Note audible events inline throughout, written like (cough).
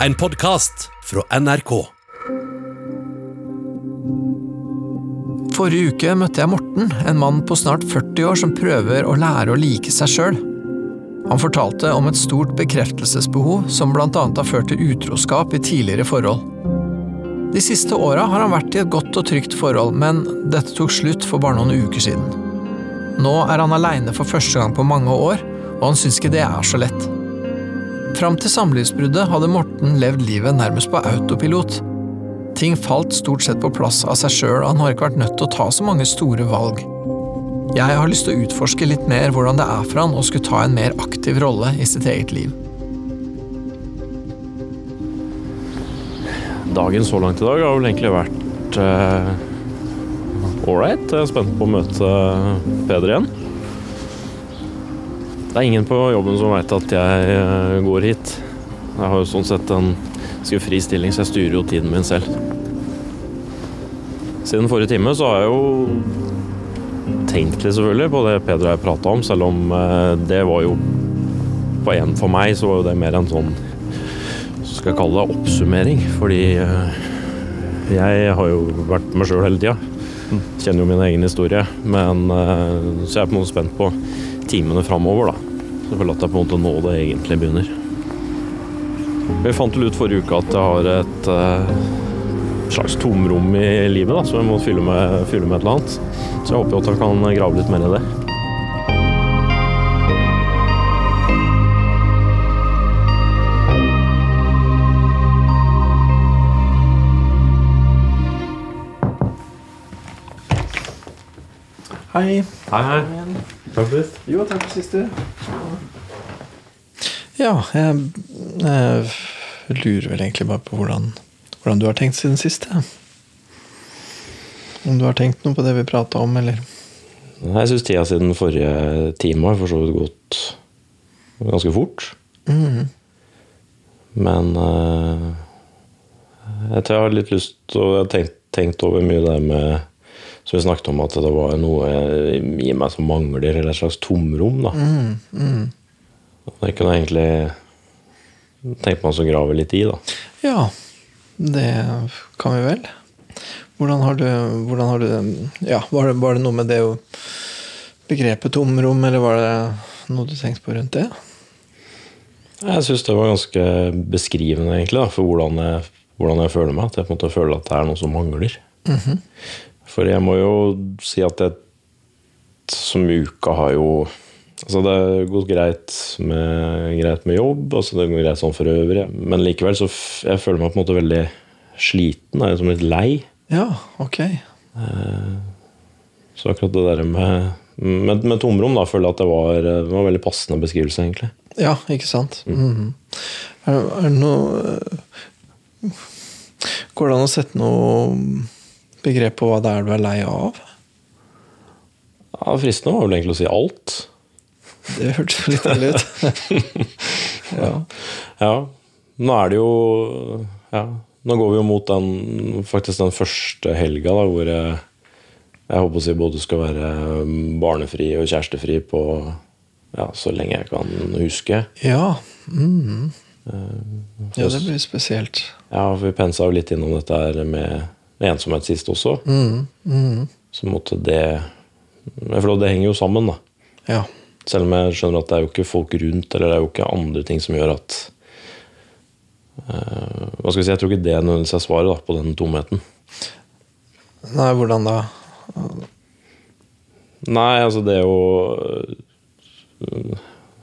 En podkast fra NRK. Forrige uke møtte jeg Morten, en mann på snart 40 år som prøver å lære å like seg sjøl. Han fortalte om et stort bekreftelsesbehov som annet har ført til utroskap i tidligere forhold. De siste åra har han vært i et godt og trygt forhold, men dette tok slutt for bare noen uker siden. Nå er han aleine for første gang på mange år, og han syns ikke det er så lett. Fram til samlivsbruddet hadde Morten levd livet nærmest på autopilot. Ting falt stort sett på plass av seg sjøl, og han har ikke vært nødt til å ta så mange store valg. Jeg har lyst til å utforske litt mer hvordan det er for han å skulle ta en mer aktiv rolle i sitt eget liv. Dagen så langt i dag har vel egentlig vært ålreit. jeg er spent på å møte Peder igjen. Det er ingen på jobben som veit at jeg eh, går hit. Jeg har jo sånn sett en ganske fri stilling, så jeg styrer jo tiden min selv. Siden forrige time så har jeg jo tenkt litt selvfølgelig på det Peder og jeg prata om, selv om eh, det var jo på en For meg så var jo det mer en sånn så skal jeg kalle det oppsummering, fordi eh, jeg har jo vært meg sjøl hele tida. Kjenner jo min egen historie. Men så jeg er på en måte spent på timene framover, da. Så at jeg på en måte nå det egentlig begynner. Vi fant vel ut forrige uke at jeg har et uh, slags tomrom i livet da, som jeg må fylle med, fylle med et eller annet. Så jeg håper jo at jeg kan grave litt mer i det. Hei. Hei, hei. Takk for sist. Jo, takk for sist, du. Ja, jeg, jeg lurer vel egentlig bare på hvordan, hvordan du har tenkt siden sist. Om du har tenkt noe på det vi prata om, eller Jeg syns tida siden forrige time har for så vidt gått ganske fort. Mhm. Men uh, jeg tror jeg har litt lyst til å Jeg har tenkt, tenkt over mye det med Som vi snakket om, at det var noe i meg som mangler, eller et slags tomrom. da. Mhm, Det kunne jeg egentlig tenkt meg å grave litt i. da. Ja, det kan vi vel. Hvordan har du, hvordan har du Ja, var det, var det noe med det begrepet tomrom, eller var det noe du tenkte på rundt det? Jeg syns det var ganske beskrivende egentlig da, for hvordan jeg, hvordan jeg føler meg. At jeg på en måte føler at det er noe som mangler. For jeg må jo si at jeg som uka har jo Altså Det har gått greit med, greit med jobb, altså det går greit sånn for øvrig. Men likevel så jeg føler meg på en måte veldig sliten. Jeg er liksom litt lei. Ja, ok. Så akkurat det der med, med, med tomrom da, føler jeg at det var, det var en veldig passende beskrivelse, egentlig. Ja, ikke sant? Mhm. Er, er det noe øh, Går det an å sette noe begrep på hva det er du er lei av? Ja, Fristende var vel egentlig å si alt. Det hørtes litt ærlig ut. (laughs) ja. Ja. Nå er det jo ja, Nå går vi jo mot den, faktisk den første helga da, hvor jeg, jeg håper å si både skal være barnefri og kjærestefri på ja, så lenge jeg kan huske. Ja. mhm. ja, det blir spesielt. Ja, for Vi pensa jo litt innom dette her med ensomhet sist også. Mm. Mm. Så måtte det For det henger jo sammen, da. Ja. Selv om jeg skjønner at det er jo ikke folk rundt, eller det er jo ikke andre ting som gjør at uh, Hva skal vi si, Jeg tror ikke det nødvendigvis er svaret da, på den tomheten. Nei, hvordan da? Nei, altså det er jo øh,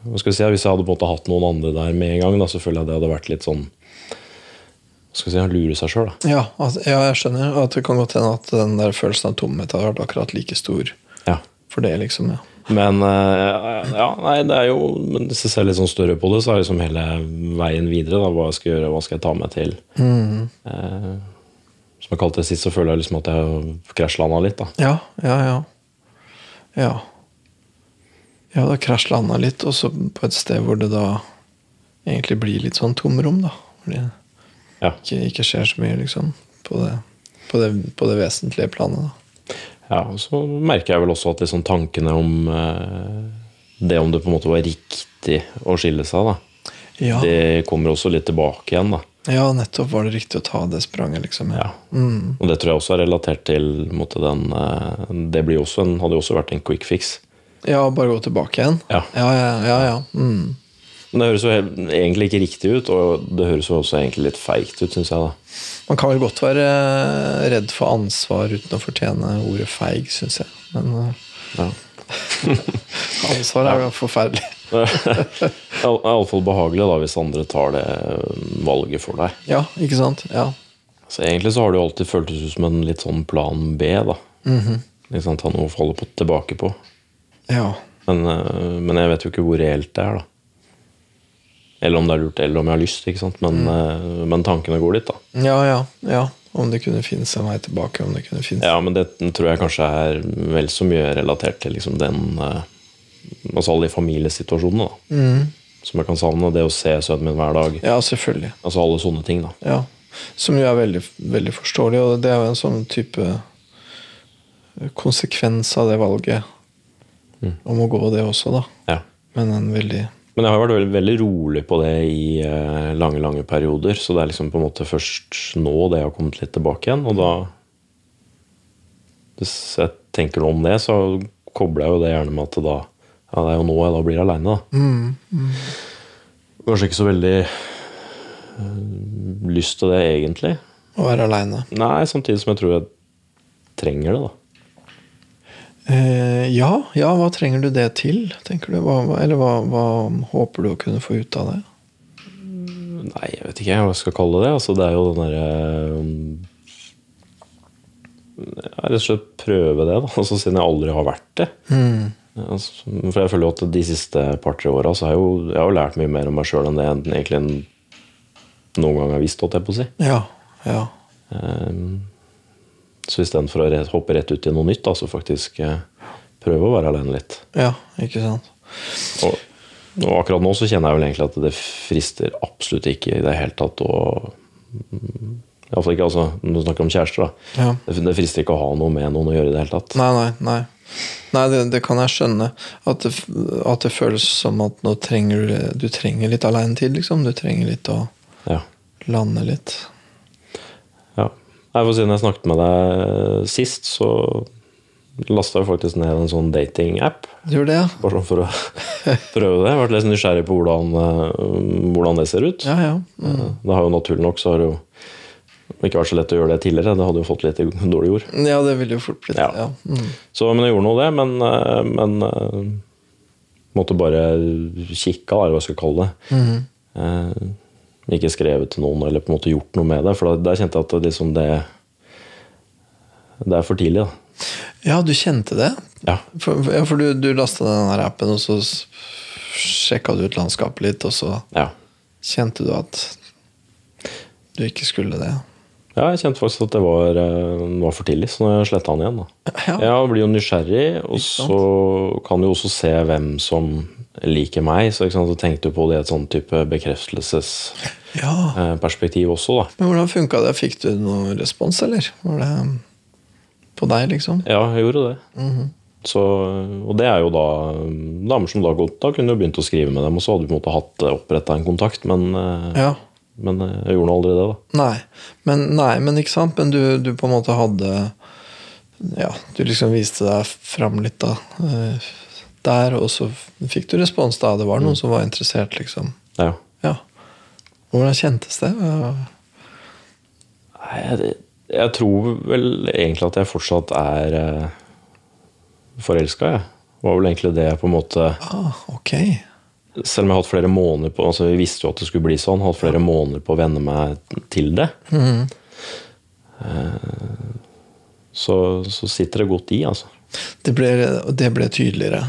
Hva skal vi si, Hvis jeg hadde på en måte hatt noen andre der med en gang, da, så føler jeg det hadde vært litt sånn Hva skal vi si, lurer seg sjøl, da. Ja, altså, ja, jeg skjønner at det kan godt hende at den der følelsen av tomhet har vært akkurat like stor Ja. for det, liksom. ja. Men øh, ja, nei, det er jo men Hvis jeg ser litt sånn større på det, så er det liksom hele veien videre. da, Hva jeg skal gjøre, hva skal jeg ta meg til. Mm. Eh, som jeg kalte det sist, så føler jeg liksom at jeg har krasjlanda litt. da. Ja, ja, ja. Ja. Ja, da krasjlanda litt, og så på et sted hvor det da egentlig blir litt sånn tomrom, da. Fordi det Ja. ikke, ikke skjer så mye, liksom, på det, på det, på det vesentlige planet, da. Ja, og så merker jeg vel også at liksom tankene om eh, det om det på en måte var riktig å skille seg, da, Ja. det kommer også litt tilbake igjen. da. Ja, nettopp var det riktig å ta det spranget, liksom. Ja. Mm. Og det tror jeg også er relatert til måte, den eh, Det blir også en, hadde jo også vært en quick fix. Ja, bare gå tilbake igjen? Ja. Ja, ja, ja. ja. Mm. Men det høres jo helt, egentlig ikke riktig ut, og det høres jo også egentlig litt feigt ut, syns jeg. da. Man kan vel godt være eh, redd for ansvar uten å fortjene ordet feig, syns jeg. Men eh, Ja. (laughs) ansvar er jo forferdelig. (laughs) Iallfall behagelig da, hvis andre tar det valget for deg. Ja, ikke sant? Ja. Så Egentlig så har det jo alltid føltes ut som en litt sånn plan B. da. Mm -hmm. Liksom Ta noe å falle på, tilbake på. ja. Men, eh, men jeg vet jo ikke hvor reelt det er, da. Eller om det er lurt, eller om jeg har lyst. ikke sant? Men, mm. men tankene går dit, da. Ja, ja, ja. Om det kunne finnes en vei tilbake. Om det kunne finnes Ja, men det tror jeg kanskje er vel så mye relatert til liksom den eh, Altså alle de familiesituasjonene da. som jeg kan savne. Det å se sønnen min hver dag. Ja, selvfølgelig. Altså alle sånne ting. da. Ja. Som jo er veldig, veldig forståelig, og det er jo en sånn type konsekvens av det valget om å gå det også, da. Ja. Men en veldig Men jeg har vært veldig, veldig rolig på det i eh, lange lange perioder. Så det er liksom på en måte først nå det har kommet litt tilbake igjen. Og da Hvis jeg tenker noe om det, så kobler jeg jo det gjerne med at da ja, det er jo nå jeg da blir aleine. Kanskje ikke så veldig øh, lyst til det, egentlig. å være aleine. Nei, samtidig som jeg tror jeg trenger det, da. Eh, ja, ja, hva trenger du det til, tenker du? Hva, eller hva, hva håper du å kunne få ut av det? Nei, jeg vet ikke hva jeg skal kalle det. Altså, det er jo den derre ja, Rett og slett prøve det, da. (laughs) Altså, siden jeg aldri har vært det. Altså, for jeg føler jo at de siste par-tre åra så har jeg jo, jeg har lært mye mer om meg sjøl enn det jeg egentlig noen gang har visst, holdt jeg på å si. Ja, ja. Ehm, Så istedenfor å hoppe rett ut i noe nytt, da, så faktisk eh, prøve å være alene litt. Ja, ikke sant. Og, og akkurat nå så kjenner jeg vel egentlig at det frister absolutt ikke i det hele tatt å Iallfall ikke altså, når du snakker om kjærester. da. Ja. Det, det frister ikke å ha noe med noen å gjøre i det hele tatt. Nei, nei, nei. Nei, det, det kan jeg skjønne. At det, at det føles som at nå trenger du Du trenger litt alenetid, liksom. Du trenger litt å Ja. lande litt. Nei, for Siden jeg snakket med deg sist, så lasta jeg faktisk ned en sånn dating-app. Ja? Bare sånn for å (laughs) prøve det. Jeg har vært litt nysgjerrig på hvordan, eh, hvordan det ser ut. Ja, ja. Mm. Det har jo naturlig nok så har det jo ikke vært så lett å gjøre det tidligere. Det hadde jo fått litt dårlig jord. Ja, det ville jo fort blitt Ja. ja. Mm. Så, men jeg gjorde nå det. Men, eh, men måtte bare kikke, eller hva jeg skal kalle det. Eh, ikke skrevet til noen eller på en måte gjort noe med det. For da, der kjente jeg at det, liksom det Det er for tidlig, da. ja, du kjente det? Ja. For, ja, for du, du lasta den appen, og så sjekka du ut landskapet litt, og så ja. kjente du at du ikke skulle det. Ja, jeg kjente faktisk at det var, eh, var for tidlig, så jeg sletta han igjen. da. Ja. Jeg blir jo nysgjerrig, og så kan du også se hvem som liker meg. Så, sant? så tenkte du på det i et sånn type bekreftelses-perspektiv Ja. også, da. Men hvordan funka det? Fikk du noen respons, eller? Var det på deg, liksom? Ja, jeg gjorde det. så, og det er jo da damer som da, da kunne jo begynt å skrive med dem, og så hadde du på en måte hatt oppretta en kontakt, men, eh, Ja. men eh, jeg gjorde nå aldri det, da. Nei. Men, nei, men ikke sant? Men du, du på en måte hadde Ja, du liksom viste deg fram litt, da. Der, og så fikk du respons, da. Det var noen som var interessert, liksom. Ja. Ja. Hvordan kjentes det? Nei, jeg, jeg tror vel egentlig at jeg fortsatt er eh, forelska, jeg. Det var vel egentlig det jeg på en måte Ah, okay. Selv om jeg har hatt flere måneder på altså Vi visste jo at det skulle bli sånn. Hatt flere måneder på å venne meg til det. Eh, Så, så sitter det godt i, altså. Det ble, det ble tydeligere.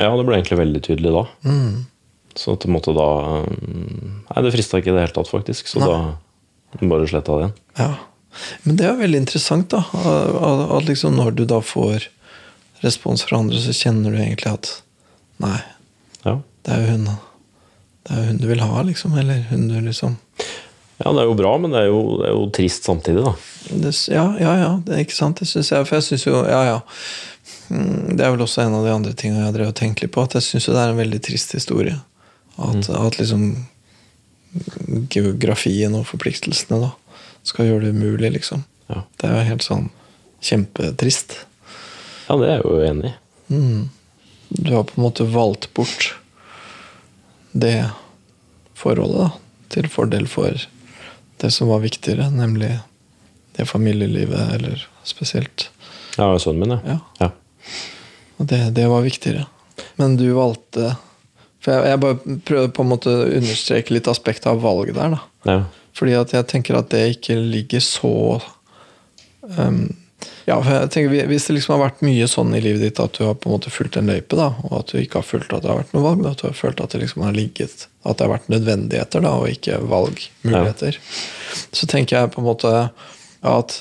Ja, det ble egentlig veldig tydelig da. Så at det måtte da mm, Nei, det frista ikke i det hele tatt, faktisk. Så da bare sletta det igjen. Ja. Men det er veldig interessant, da. At, liksom når du da får respons fra andre, så kjenner du egentlig at Nei, Ja. det er jo hun Det er jo hun du vil ha, liksom. Eller hun du liksom ja, det er jo bra, men det er jo, det er jo trist samtidig, da. det, Ja, ja, ja. Det er ikke sant. Det synes jeg, for jeg syns jo Ja, ja. Mm, Det er vel også en av de andre tingene jeg drevet og tenkte litt på. At jeg syns det er en veldig trist historie. At, at liksom geografien og forpliktelsene da, skal gjøre det umulig, liksom. Ja. Det er jo helt sånn kjempetrist. ja, det er jeg jo enig i. Du har på en måte valgt bort det forholdet da, til fordel for det som var viktigere, nemlig det familielivet, eller spesielt. Ja, sønnen min, ja. Ja. ja. Og det, det var viktigere. Men du valgte For jeg, jeg bare prøver på en måte å understreke litt aspektet av valget der. da. ja. Fordi at jeg tenker at det ikke ligger så um, ja, for jeg tenker Hvis det liksom har vært mye sånn i livet ditt at du har på en måte fulgt en løype, da, og at du ikke har følt at det har vært noe valg, men at du har følt at det liksom har ligget At det har vært nødvendigheter da, og ikke valgmuligheter, så tenker jeg på en måte at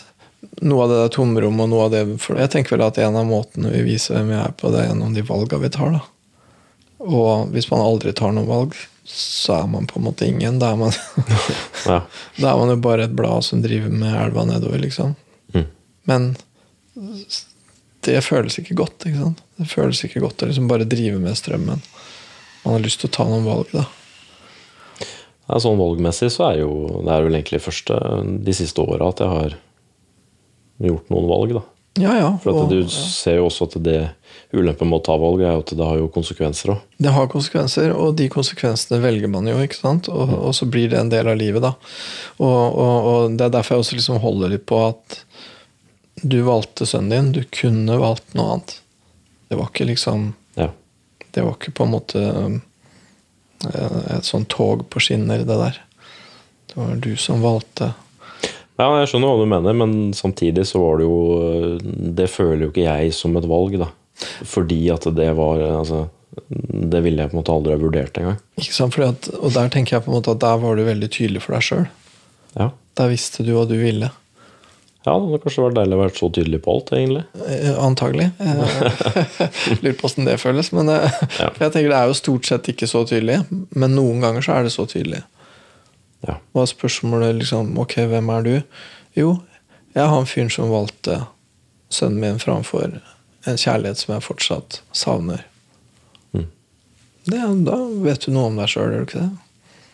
noe av det der tomrommet og noe av det for Jeg tenker vel at en av måtene vi viser hvem vi er på, det er gjennom de valga vi tar. da. Og hvis man aldri tar noen valg, så er man på en måte ingen. Da er man, (laughs) ja. (laughs) da er man jo bare et blad som driver med elva nedover, liksom. Mm. Men det føles ikke godt. ikke sant? Det føles ikke godt å liksom bare drive med strømmen. Man har lyst til å ta noen valg, da. Ja, sånn valgmessig så er jo det er vel egentlig første de siste åra at jeg har gjort noen valg, da. Ja, ja. For at og- du ser jo også at det ulempen med å ta valg er at det har jo konsekvenser òg. Det har konsekvenser, og de konsekvensene velger man jo. ikke sant? Og, og så blir det en del av livet, da. Og, og, og Det er derfor jeg også liksom holder litt på at du valgte sønnen din. Du kunne valgt noe annet. Det var ikke liksom Ja. Det var ikke på en måte eh, et sånt tog på skinner, det der. Det var du som valgte. Ja, jeg skjønner hva du mener, men samtidig så var det jo Det føler jo ikke jeg som et valg, da. Fordi at det var Altså, det ville jeg på en måte aldri ha vurdert engang. Ikke sant? Fordi at, og der tenker jeg på en måte at der var du veldig tydelig for deg sjøl. Ja. Der visste du hva du ville. ja, det hadde kanskje vært deilig å være så tydelig på alt, egentlig. Eh, Antagelig. Eh, (laughs) Lurer på åssen det føles. Men eh, Ja. (laughs) jeg tenker det er jo stort sett ikke så tydelig. Men noen ganger så er det så tydelig. Ja. Hva er spørsmålet liksom Ok, hvem er du? Jo, jeg er han fyren som valgte sønnen min framfor en kjærlighet som jeg fortsatt savner. Mm. Det, da vet du noe om deg sjøl, gjør du ikke det?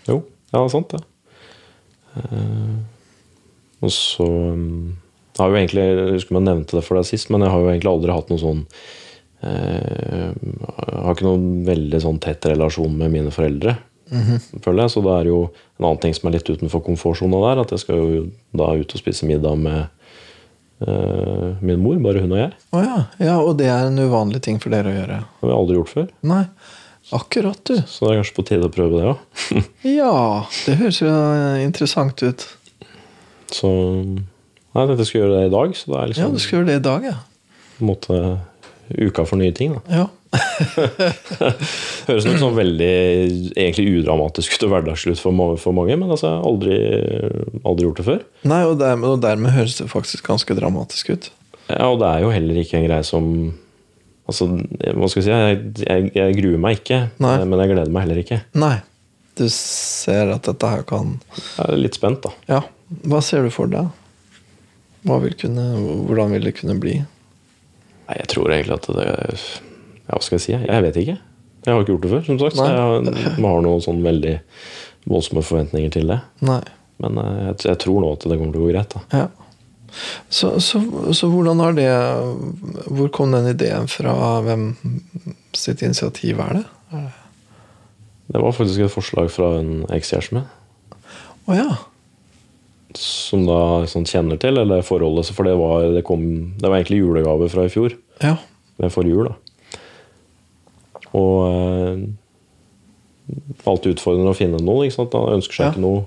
Jo, ja, sant det. Uh, og så um, har jeg jo egentlig, Jeg husker om jeg nevnte det for deg sist, men jeg har jo egentlig aldri hatt noen sånn uh, Jeg har ikke noen veldig sånn tett relasjon med mine foreldre, føler jeg. Så det er jo en annen ting som er litt utenfor komfortsona der, at jeg skal jo da ut og spise middag med uh, min mor, bare hun og jeg. Oh, ja. ja. Og det er en uvanlig ting for dere å gjøre? Det har vi aldri gjort før. Nei. Akkurat, du. Så det er kanskje på tide å prøve det òg. (laughs) Ja, det høres jo interessant ut. Så Nei, jeg tenkte jeg skulle gjøre det i dag, så det er Ja, liksom du skal gjøre det i dag, ja. på en måte uka for nye ting. da. ja. (laughs) Høres ut som veldig egentlig udramatisk ut og hverdagslig ut for, for mange, men altså, aldri, aldri gjort det før. Nei, og dermed, og dermed høres det faktisk ganske dramatisk ut. Ja, Og det er jo heller ikke en greie som Altså, hva skal jeg si? Jeg, jeg, jeg gruer meg ikke, Nei. men jeg gleder meg heller ikke. Nei. Du ser at dette her kan Jeg er litt spent, da. Ja. Hva ser du for deg? Vil kunne, hvordan vil det kunne bli? Nei, jeg tror egentlig at det Ja, hva skal jeg si? Jeg vet ikke. Jeg har ikke gjort det før, som sagt. Så jeg har, noen sånn veldig voldsomme forventninger til det. Nei. Men eh, jeg, jeg tror nå at det kommer til å gå greit. da. Ja. Så, så, så hvordan har det Hvor kom den ideen fra? Hvem sitt initiativ er det? Det var faktisk et forslag fra en ekskjæreste min. Å ja. Som da sånn kjenner til, eller forholdet For det var, det, kom, det var egentlig julegave fra i fjor. Ja. Ved forrige jul, da. Og eh, alltid utfordrende å finne noe. Ikke sant? Han ønsker seg Ja. ikke noe.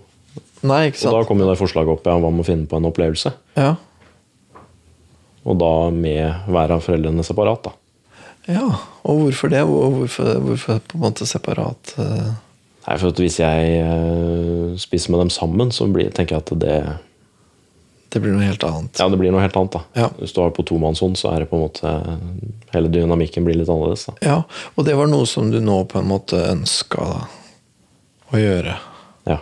Nei, ikke Og da kom jo det forslaget opp ja, hva med å finne på en opplevelse. Ja. Og da med hver av foreldrene separat. da. ja. Og hvorfor det? Hvorfor, hvorfor på en måte separat? eh? Nei, for Hvis jeg eh, spiser med dem sammen, så blir, tenker jeg at det, Det blir noe helt annet. ja, det blir noe helt annet. da. Ja. Hvis du har på tomannshånd, så er det på en måte hele dynamikken blir litt annerledes. da. Ja, Og det var noe som du nå på en måte ønska å gjøre. Ja.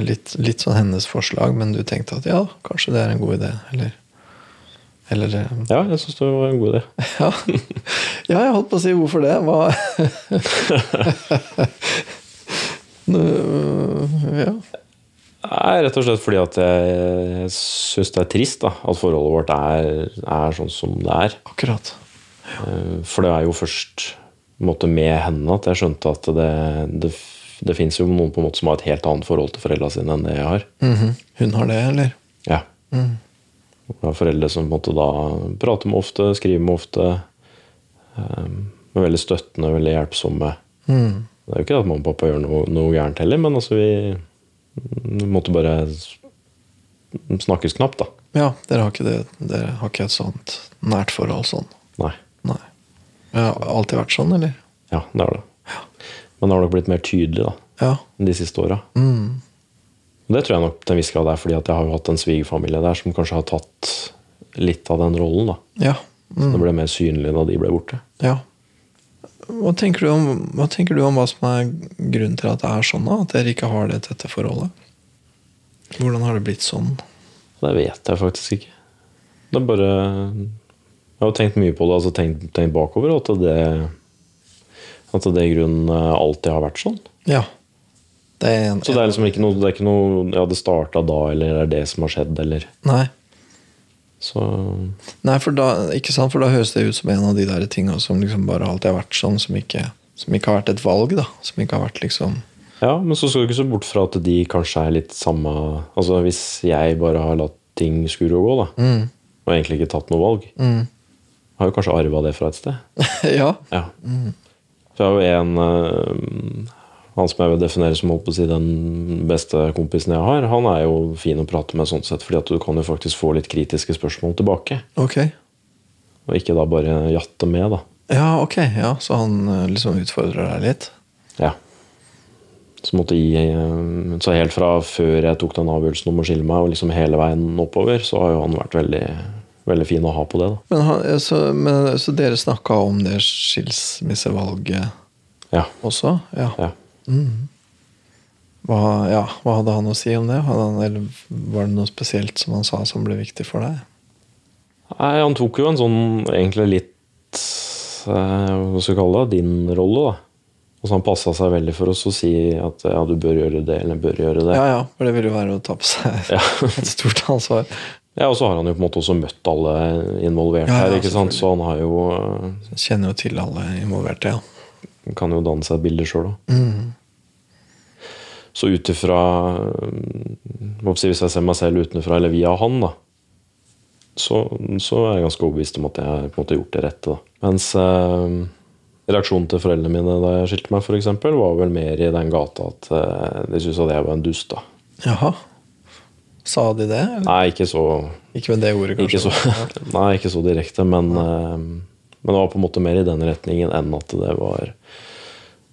Litt, litt sånn hennes forslag, men du tenkte at ja, kanskje det er en god idé. Eller, eller eh, ja, jeg syns det var en god idé. (laughs) ja. ja, jeg holdt på å si hvorfor det. Hva (laughs) Øh, ja. Nei, rett og slett fordi at jeg, syns det er trist da, at forholdet vårt er, er sånn som det er. Akkurat. Ja. For det er jo først måte, med henne at jeg skjønte at det, det, det fins jo noen på en måte som har et helt annet forhold til foreldrene sine enn det jeg har. Mhm. Hun har det, eller? Ja. Jeg har foreldre som da prater med ofte, skriver med ofte. Um, er veldig støttende, veldig hjelpsomme. Mm. Det er jo ikke at mamma og pappa gjør noe, noe gærent heller, men altså vi, vi måtte bare snakkes knapt, da. Ja, dere har ikke det Dere har ikke et sånt nært forhold sånn? Nei. Nei. Det har alltid vært sånn, eller? Ja, det har det. Men det har nok blitt mer tydelig da, Ja. de siste åra. Mm. Det tror jeg nok til en viss grad er fordi at jeg har jo hatt en svigerfamilie der som kanskje har tatt litt av den rollen. da. Ja. Så Det ble mer synlig da de ble borte. ja. Hva tenker, du om, hva tenker du om hva som er grunnen til at det er sånn? da? At dere ikke har det tette forholdet? Hvordan har det blitt sånn? Det vet jeg faktisk ikke. Det er bare Jeg har tenkt mye på det, altså tenkt, tenkt bakover, at det At det i grunnen alltid har vært sånn. Ja. Det en, Så det er liksom ikke noe, det er ikke noe Ja, det starta da, eller det er det som har skjedd, eller Nei. Så Nei, for da, ikke sant? For da høres det ut som en av de der tinga som liksom bare alltid har vært sånn, som ikke, som ikke har vært et valg, da. Som ikke har vært liksom Ja, men så skal du ikke se bort fra at de kanskje er litt samme Altså hvis jeg bare har latt ting skure og gå, da, mm. og egentlig ikke tatt noe valg, Mm. har jo kanskje arva det fra et sted. (laughs) ja. Ja. For jeg har jo en eh, Han som jeg vil definere som å si den beste kompisen jeg har, han er jo fin å prate med sånn sett, fordi at du kan jo faktisk få litt kritiske spørsmål tilbake. Ok. Og ikke da bare jatte med, da. Ja, ok. Ja, Så han eh, liksom utfordrer deg litt? Ja. Så, måtte gi, eh, så helt fra før jeg tok den avgjørelsen om å skille meg, og liksom hele veien oppover, så har jo han vært veldig, veldig fin å ha på det. da. Men, han, eh, så, men, så dere snakka om det skilsmissevalget Ja. også? Ja. ja. Hva, ja. Hva hadde han å si om det? Han, eller var det noe spesielt som han sa som ble viktig for deg? Nei, han tok jo en sånn egentlig litt eh, Hva skal vi kalle det? Din rolle, da. Og så han passa seg veldig for oss å si at ja, du bør gjøre det, eller bør gjøre det. Ja, ja, for det ville jo være å ta på seg Ja. (laughs) et stort ansvar. Ja, Og så har han jo på en måte også møtt alle involverte Ja, ja, her, ikke sant? så han har jo eh, Kjenner jo til alle involverte, ja. Kan jo danne seg et bilde sjøl òg. Så ut ifra Hvis jeg ser meg selv utenfra, eller via han, da, så, så er jeg ganske overbevist om at jeg har på en måte gjort det rette. da. Mens eh, reaksjonen til foreldrene mine da jeg skilte meg, for eksempel, var vel mer i den gata at eh, de syntes at jeg var en dust. da. Jaha. Sa de det? Eller? Nei, ikke så, Ikke med det ordet, kanskje? ikke så, (laughs) nei, ikke så direkte, men, eh, men det var på en måte mer i den retningen enn at det var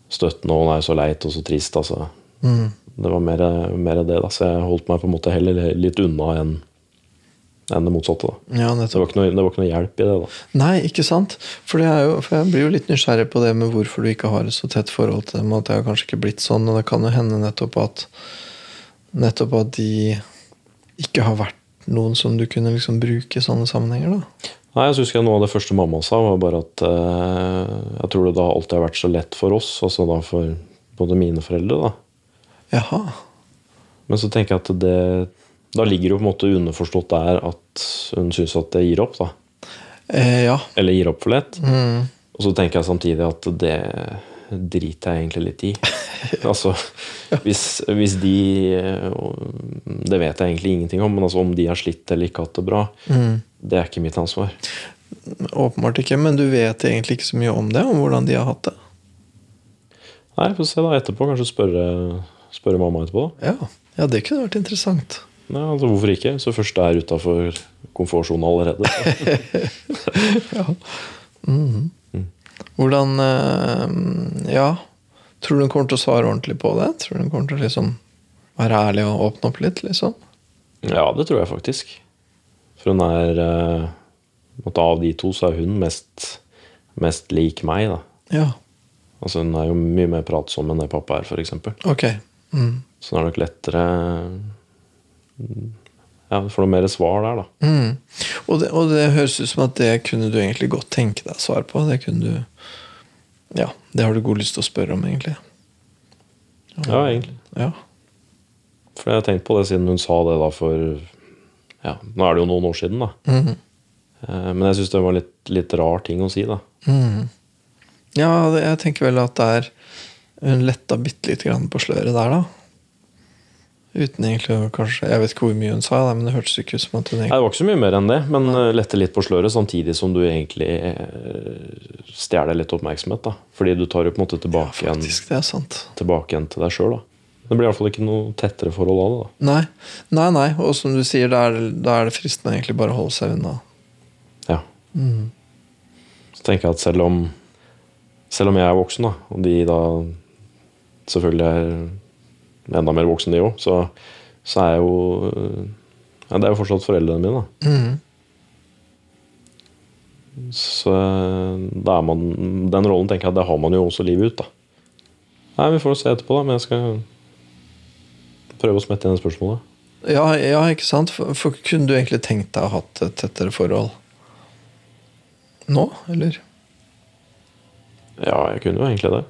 støttende og nei, så leit og så trist. altså. Mm. Det var mer, mer det, da. Så jeg holdt meg på en måte heller litt unna enn enn det motsatte. Ja, Det var, noe, det var ikke noe hjelp i det. da. Nei, ikke sant? For, det jo, for jeg blir jo litt nysgjerrig på det med hvorfor du ikke har et så tett forhold til dem. At det har kanskje ikke blitt sånn. Og det kan jo hende nettopp at Nettopp at de ikke har vært noen som du kunne liksom bruke i sånne sammenhenger. da. Nei, jeg husker Noe av det første mamma sa, var bare at eh, jeg tror det da alltid har vært så lett for oss, altså da for både mine foreldre. da. Jaha. Men så tenker jeg at det da ligger det jo på en måte underforstått der at hun syns at det gir opp. da. Eh, ja. Eller gir opp for lett. Mm. Og så tenker jeg samtidig at det driter jeg egentlig litt i. (laughs) altså, hvis, hvis de Det vet jeg egentlig ingenting om, men altså, om de har slitt eller ikke hatt det bra, Mm. det er ikke mitt ansvar. Åpenbart ikke, men du vet egentlig ikke så mye om det? Om hvordan de har hatt det? Nei, få se da etterpå. Kanskje spørre, spørre mamma etterpå. Ja, ja det kunne vært interessant. Nei, altså, hvorfor ikke? Så først det er utafor komfortsonen allerede. (laughs) Hvordan eh, Ja. Tror du hun kommer til å svare ordentlig på det? Tror du hun kommer til å liksom være ærlig og åpne opp litt? liksom? ja, det tror jeg faktisk. For hun er eh, Av de to så er hun mest, mest lik meg, da. Ja. Altså Hun er jo mye mer pratsom enn det pappa er, f.eks. Okay. Mm. Så det er nok lettere Ja, du får noe mer svar der, da. Mm. Og, det, og det høres ut som at det kunne du egentlig godt tenke deg svar på. Det kunne du Ja, det har du god lyst til å spørre om, egentlig. Ja, egentlig. Ja. For jeg har tenkt på det siden hun sa det da for Ja, nå er det jo noen år siden, da. Mm. Men jeg syns det var litt, litt rar ting å si, da. Mm. Ja, jeg tenker vel at det er Hun letta bitte lite grann på sløret der, da. Uten egentlig å kanskje Jeg vet ikke hvor mye hun sa, men det hørtes ikke ut som at hun egentlig det var ikke så mye mer enn det, men eh, lette litt på sløret, samtidig som du egentlig eh, stjeler litt oppmerksomhet. da. Fordi du tar jo på en måte tilbake, ja, Faktisk, det sant. tilbake igjen til deg sjøl. Det blir i hvert fall ikke noe tettere forhold av det. da. Nei, nei, nei. Og som du sier, da er, det- er det fristende egentlig bare å holde seg unna. Ja. Så tenker jeg at selv om, selv om jeg er voksen, da, og de da selvfølgelig er enda mer voksen, de òg, så, så er jo ja, Det er jo fortsatt foreldrene mine. da. Mm. Så man, den rollen tenker jeg at det har man jo også livet ut. da. Nei, Vi får se etterpå, da, men jeg skal prøve å smette inn det spørsmålet. Ja, ja, ikke sant? For, for kunne du egentlig tenkt deg å ha hatt et tettere forhold nå, eller? Ja, jeg kunne jo egentlig det.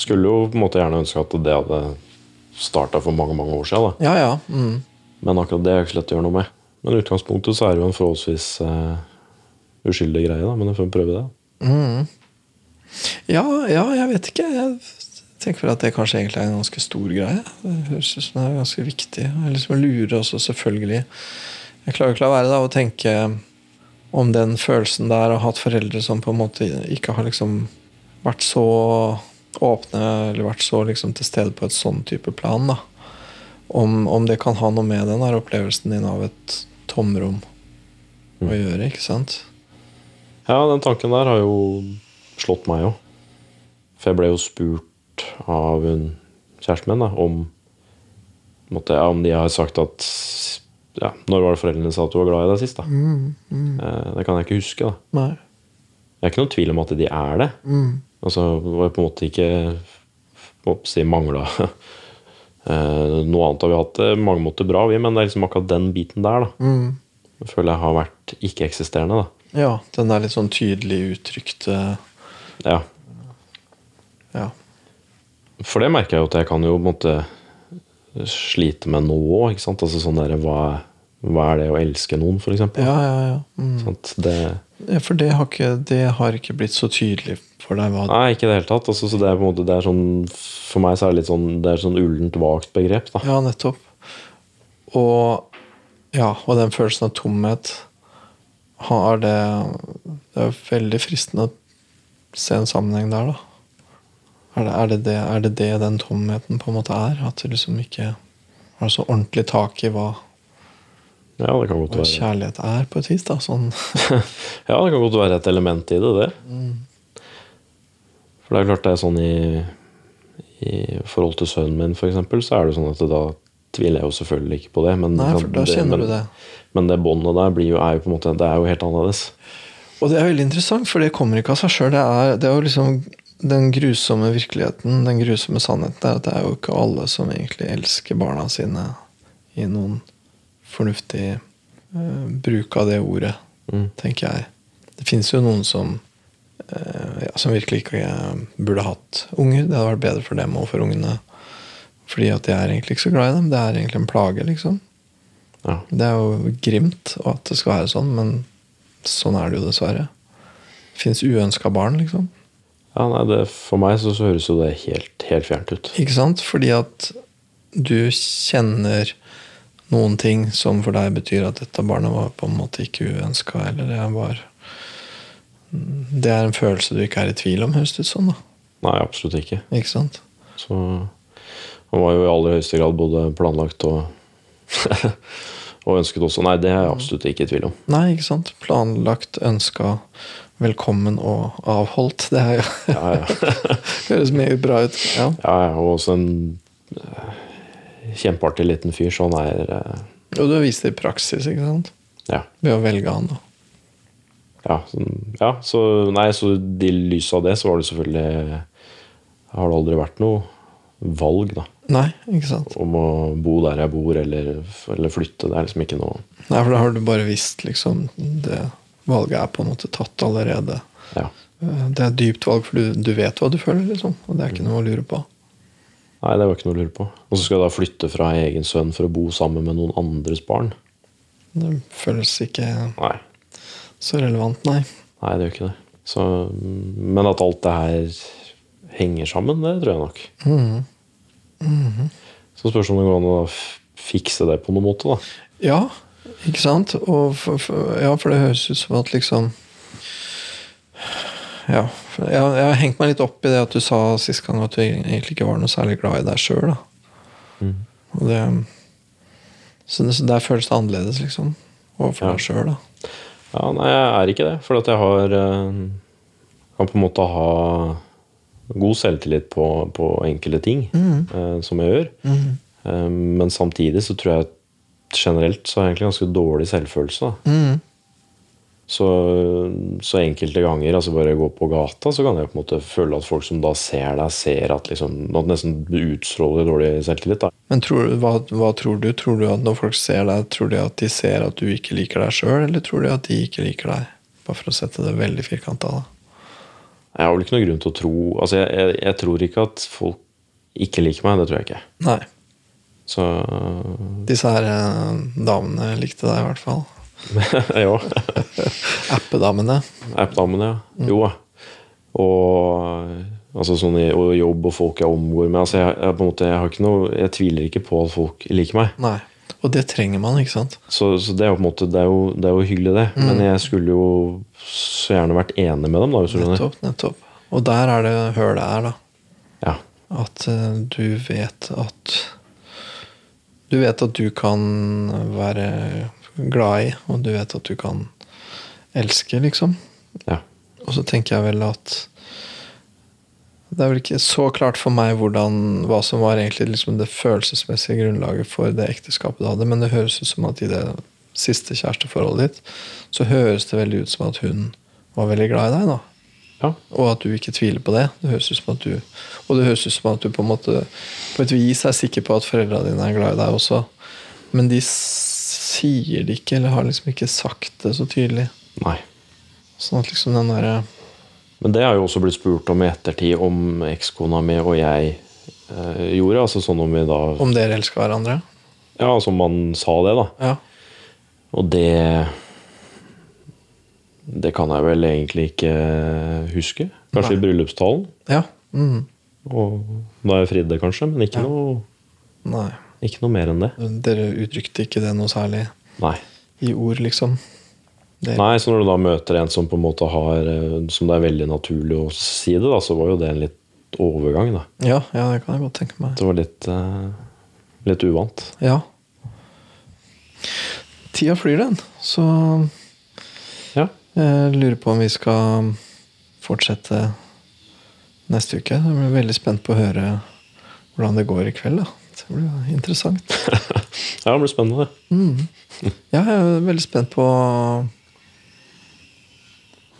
Skulle jo på en måte gjerne ønske at det hadde starta for mange mange år siden. da. Ja, ja. Mm. Men akkurat det er jo ikke så lett å gjøre noe med. Men i utgangspunktet så er det jo en forholdsvis uh, uskyldig greie, da. Men jeg får prøve det. Mm. Ja, ja, jeg vet ikke. Jeg tenker vel at det kanskje egentlig er en ganske stor greie. Det høres ut som det er ganske viktig. Jeg liksom lurer også, selvfølgelig. Jeg klarer ikke la være da å tenke om den følelsen der å ha hatt foreldre som på en måte ikke har liksom vært så åpne eller vært så liksom til stede på et sånn type plan. da. Om, om det kan ha noe med den her opplevelsen din av et tomrom å gjøre, ikke sant? Ja, den tanken der har jo slått meg òg. For jeg ble jo spurt av hun kjæresten min da, om måtte, ja, om de har sagt at ja, Når var det foreldrene sa at du var glad i deg sist? da? Eh, det kan jeg ikke huske. da. Nei. Det er ikke noen tvil om at de er det. Altså, det var på en måte ikke på si mangla (laughs) eh, Noe annet har vi hatt det mange måter bra, vi, men det er liksom akkurat den biten der da. Jeg føler jeg har vært ikke-eksisterende. da. Ja, den er litt sånn tydelig uttrykte Ja. Ja. For det merker jeg jo at jeg kan jo på en måte slite med nå òg. Altså sånn der, hva, hva er det å elske noen, for eksempel? Ja, ja, ja. Mm. Sånn, Det, for det har, ikke, det har ikke blitt så tydelig for deg hva nei, ikke i det hele tatt. Altså, så det er på en måte, det er sånn, for meg så er det litt sånn det er sånn ullent, vagt begrep. da. Ja, nettopp. Og ja, og den følelsen av tomhet har det Det er veldig fristende å se en sammenheng der, da. Er det er det, det, er det det den tomheten på en måte er? At du liksom ikke har så ordentlig tak i hva, Ja, det kan godt være. kjærlighet er, på et vis? da, sånn (laughs) Ja, det kan godt være et element i det, det. For det er klart det er sånn i, i forhold til sønnen min, eksempel, så er det sånn at da tviler jeg jo selvfølgelig ikke på det. Men, Nei, for da kjenner men, du det. Men det båndet der blir jo, er jo på en måte Det er jo helt annerledes. Og det er veldig interessant, for det kommer ikke av seg sjøl. Det, det er jo liksom den grusomme virkeligheten, den grusomme sannheten, er at det er jo ikke alle som egentlig elsker barna sine i noen fornuftig eh, bruk av det ordet, Mm. tenker jeg. Det fins jo noen som eh, ja, som virkelig ikke eh, burde hatt unger. Det hadde vært bedre for dem og for ungene. Fordi at jeg er egentlig ikke så glad i dem. Det er egentlig en plage, liksom. Ja. Det er jo grimt og at det skal være sånn, men sånn er det jo dessverre. Det fins uønska barn, liksom. Ja, nei, det, For meg så, så høres jo det helt, helt fjernt ut. Ikke sant? Fordi at du kjenner noen ting som for deg betyr at dette barnet var på en måte ikke uønska, eller det var Det er en følelse du ikke er i tvil om, høres det ut som. da. Nei, absolutt ikke. Ikke sant? Så han var jo i aller høyeste grad både planlagt og (laughs) og ønsket også. Nei, det er jeg absolutt ikke i tvil om. Nei, ikke sant? Planlagt, ønska, velkommen og avholdt. Det er jo Ja, ja. (laughs) høres mye bra ut. Ja. ja, ja og også en kjempeartig liten fyr, så han er eh, Og du har vist det i praksis, ikke sant? Ja. Ved å velge han, da. Ja, så, ja så, nei, så i lys av det så var det selvfølgelig Har det aldri vært noe valg, da. Nei, ikke sant? Om å bo der jeg bor, eller, eller flytte. Det er liksom ikke noe Nei, for da har du bare visst liksom Det valget er på en måte tatt allerede. Ja. Eh, Det er et dypt valg, for du, du vet hva du føler, liksom. Og det er ikke noe å lure på. Nei, det var ikke noe å lure på. Og så skal jeg da flytte fra egen sønn for å bo sammen med noen andres barn. Det føles ikke Nei, så relevant, nei. nei det gjør ikke det. Så, men at alt det her henger sammen, det tror jeg nok. Mhm. Så spørs om det går an å fikse det på noen måte, da. Ja, ikke sant? Og for, for, ja, for det høres ut som at liksom Ja. Jeg, jeg har hengt meg litt opp i det at du sa sist gang at du egentlig ikke var noe særlig glad i deg sjøl. Og det Så det, så der føles det annerledes, liksom. Overfor Ja. deg sjøl, da. Ja, nei, jeg er ikke det. For at jeg har eh, Kan på en måte ha god selvtillit på, på enkelte ting eh, som jeg gjør. Eh, men samtidig så tror jeg generelt så har jeg egentlig ganske dårlig selvfølelse. Da. Mhm. Så, så enkelte ganger, altså bare gå på gata, så kan jeg på en måte føle at folk som da ser deg, ser at liksom, at nesten utstråler dårlig selvtillit. Da. Men tror, hva, hva tror du? Tror du at når folk ser deg, tror de at de ser at du ikke liker deg sjøl, eller tror de at de ikke liker deg? Bare for å sette det veldig firkanta, da. Jeg har vel ikke noen grunn til å tro altså jeg, jeg, jeg tror ikke at folk ikke liker meg. Det tror jeg ikke. Nei. Så Disse her eh, damene likte deg i hvert fall. (laughs) ja. Appedamene. App-damene, ja. Jo da. Og, altså sånn og jobb og folk jeg omgår med. Altså jeg, jeg, på en måte, jeg, har ikke noe, jeg tviler ikke på at folk liker meg. Nei. Og det trenger man, ikke sant? Så, så det er måte, det er jo, det er jo hyggelig, det. Men jeg skulle jo så gjerne vært enig med dem. da. Nettopp, nettopp. Og der er det hølet er, da. Ja. At uh, du vet at Du vet at du kan være glad i, og du vet at du kan elske, liksom. ja. Og så tenker jeg vel at det er vel ikke så klart for meg hvordan, hva som var egentlig liksom det følelsesmessige grunnlaget for det ekteskapet du hadde, men det høres ut som at i det siste kjæresteforholdet ditt, så høres det veldig ut som at hun var veldig glad i deg. da. ja. Og at du ikke tviler på det. det høres ut som at du, og det høres ut som at du på en måte på et vis er sikker på at foreldrene dine er glad i deg også. Men de sier det ikke, eller har liksom ikke sagt det så tydelig. Nei. Sånn at liksom den derre Men det har jo også blitt spurt om i ettertid om ekskona mi og jeg eh, gjorde. Altså sånn om vi da Om dere elsker hverandre. Ja, altså om man sa det, da. Ja. Og det Det kan jeg vel egentlig ikke huske. Kanskje Nei. i bryllupstalen. ja. Mm. Og da jeg fridde, kanskje. Men ikke, Ja. noe, Nei. Ikke noe mer enn det. Dere uttrykte ikke det noe særlig Nei. i ord, liksom. Det, Nei, Så når du da møter en som på en måte har eh, Som det er veldig naturlig å si det, da, så var jo det en litt overgang. da. Ja, ja, det kan jeg godt tenke meg. Det var litt, eh, litt uvant. Ja. Tida flyr, den. Så Ja. jeg lurer på om vi skal fortsette neste uke. Jeg blir veldig spent på å høre hvordan det går i kveld. da. Det blir interessant. (laughs) ja, det blir spennende. Ja, jeg er veldig spent på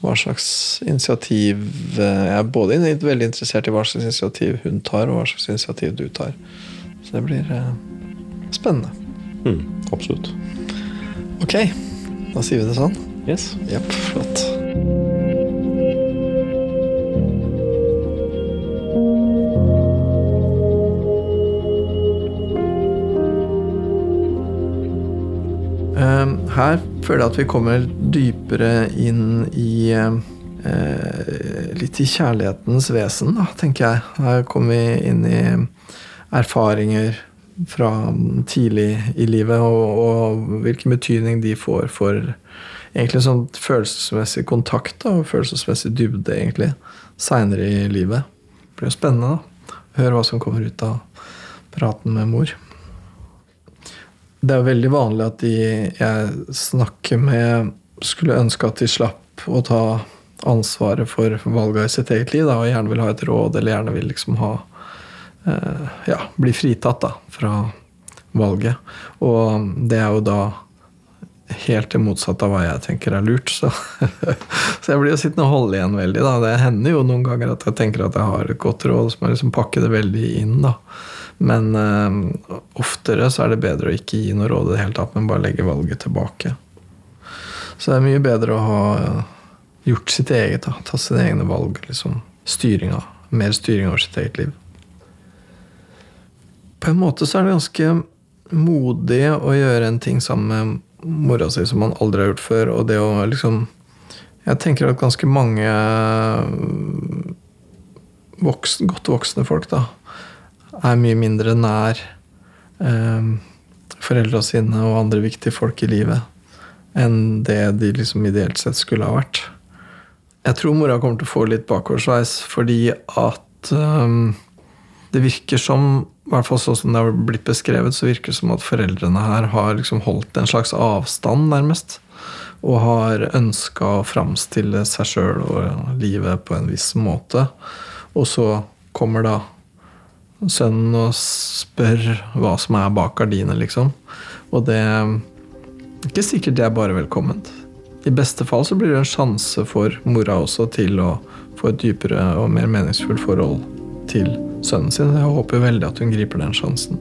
hva slags initiativ eh, Jeg er både veldig interessert i hva slags initiativ hun tar, og hva slags initiativ du tar. Så det blir eh, spennende. Mm, absolutt. Ok, da sier vi det sånn. Yes. Jepp, flott. Her føler jeg at vi kommer dypere inn i eh, Litt i kjærlighetens vesen, da, tenker jeg. Her kommer vi inn i erfaringer fra tidlig i livet, og, og hvilken betydning de får for egentlig sånn følelsesmessig kontakt da, og følelsesmessig dybde egentlig seinere i livet. Det blir jo spennende da. høre hva som kommer ut av praten med mor. Det er veldig vanlig at de jeg snakker med, skulle ønske at de slapp å ta ansvaret for valget i sitt eget liv, da, og gjerne vil ha et råd, eller gjerne vil liksom ha eh, Ja, bli fritatt da, fra valget. Og det er jo da helt det motsatte av hva jeg tenker er lurt. Så, (laughs) så jeg blir jo sittende og holde igjen veldig. da. Det hender jo noen ganger at jeg tenker at jeg har et godt råd, så må jeg liksom pakke det veldig inn. da. Men uh, oftere så er det bedre å ikke gi noe råd i det hele tatt, men bare legge valget tilbake. Så det er mye bedre å ha eh, gjort sitt eget, da. tatt sine egne valg. liksom styring av, Mer styring over sitt eget liv. På en måte så er det ganske modig å gjøre en ting sammen med mora si som man aldri har gjort før. Og det å liksom Jeg tenker at ganske mange voksen, godt voksne folk da er mye mindre nær eh, foreldra sine og andre viktige folk i livet enn det de liksom ideelt sett skulle ha vært. Jeg tror mora kommer til å få litt bakoversveis fordi at um, det virker som i hvert fall sånn som det har blitt beskrevet, så virker det som at foreldrene her har liksom holdt en slags avstand, nærmest. Og har ønska å framstille seg sjøl og livet på en viss måte. Og så kommer da sønnen og spør hva som er bak gardinene, liksom. Og det er ikke sikkert det er bare velkomment. I beste fall så blir det en sjanse for mora også til å få et dypere og mer meningsfullt forhold til sønnen sin. Jeg håper veldig at hun griper den sjansen.